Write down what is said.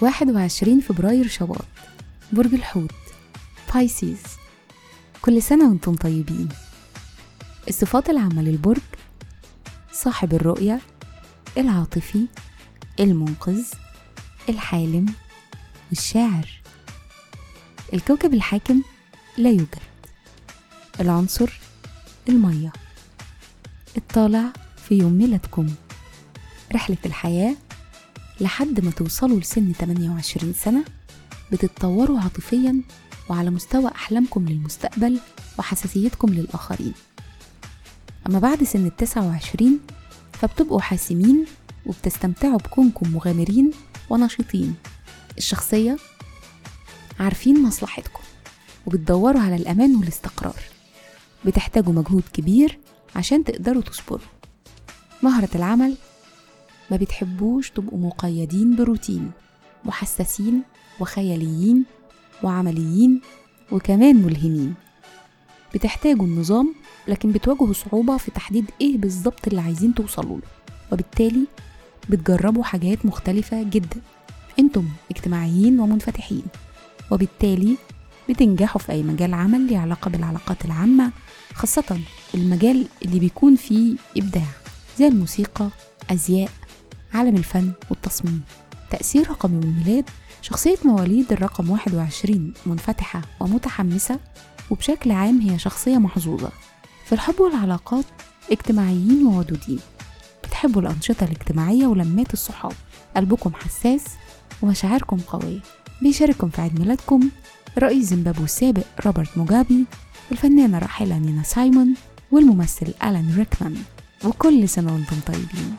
واحد وعشرين فبراير شباط برج الحوت بايسيز كل سنة وأنتم طيبين. الصفات العامة للبرج صاحب الرؤية العاطفي المنقذ الحالم والشاعر الكوكب الحاكم لا يوجد. العنصر المية. الطالع في يوم ميلادكم. رحلة الحياة لحد ما توصلوا لسن 28 سنة بتتطوروا عاطفيا وعلى مستوى أحلامكم للمستقبل وحساسيتكم للآخرين. أما بعد سن ال 29 فبتبقوا حاسمين وبتستمتعوا بكونكم مغامرين ونشيطين. الشخصية عارفين مصلحتكم وبتدوروا على الأمان والاستقرار. بتحتاجوا مجهود كبير عشان تقدروا تصبروا. مهرة العمل ما بتحبوش تبقوا مقيدين بروتين محسسين وخياليين وعمليين وكمان ملهمين. بتحتاجوا النظام لكن بتواجهوا صعوبة في تحديد إيه بالظبط اللي عايزين توصلوا له. وبالتالي بتجربوا حاجات مختلفة جدا. أنتم اجتماعيين ومنفتحين. وبالتالي بتنجحوا في أي مجال عمل ليه علاقة بالعلاقات العامة خاصة المجال اللي بيكون فيه إبداع زي الموسيقى أزياء عالم الفن والتصميم. تأثير رقم الميلاد شخصية مواليد الرقم 21 منفتحة ومتحمسة وبشكل عام هي شخصية محظوظة في الحب والعلاقات اجتماعيين وودودين. بتحبوا الأنشطة الاجتماعية ولمات الصحاب. قلبكم حساس ومشاعركم قوية. بيشارككم في عيد ميلادكم رئيس زيمبابوي السابق روبرت موجابي الفنانة راحلة نينا سايمون والممثل ألان ريكمان. وكل سنة وأنتم طيبين.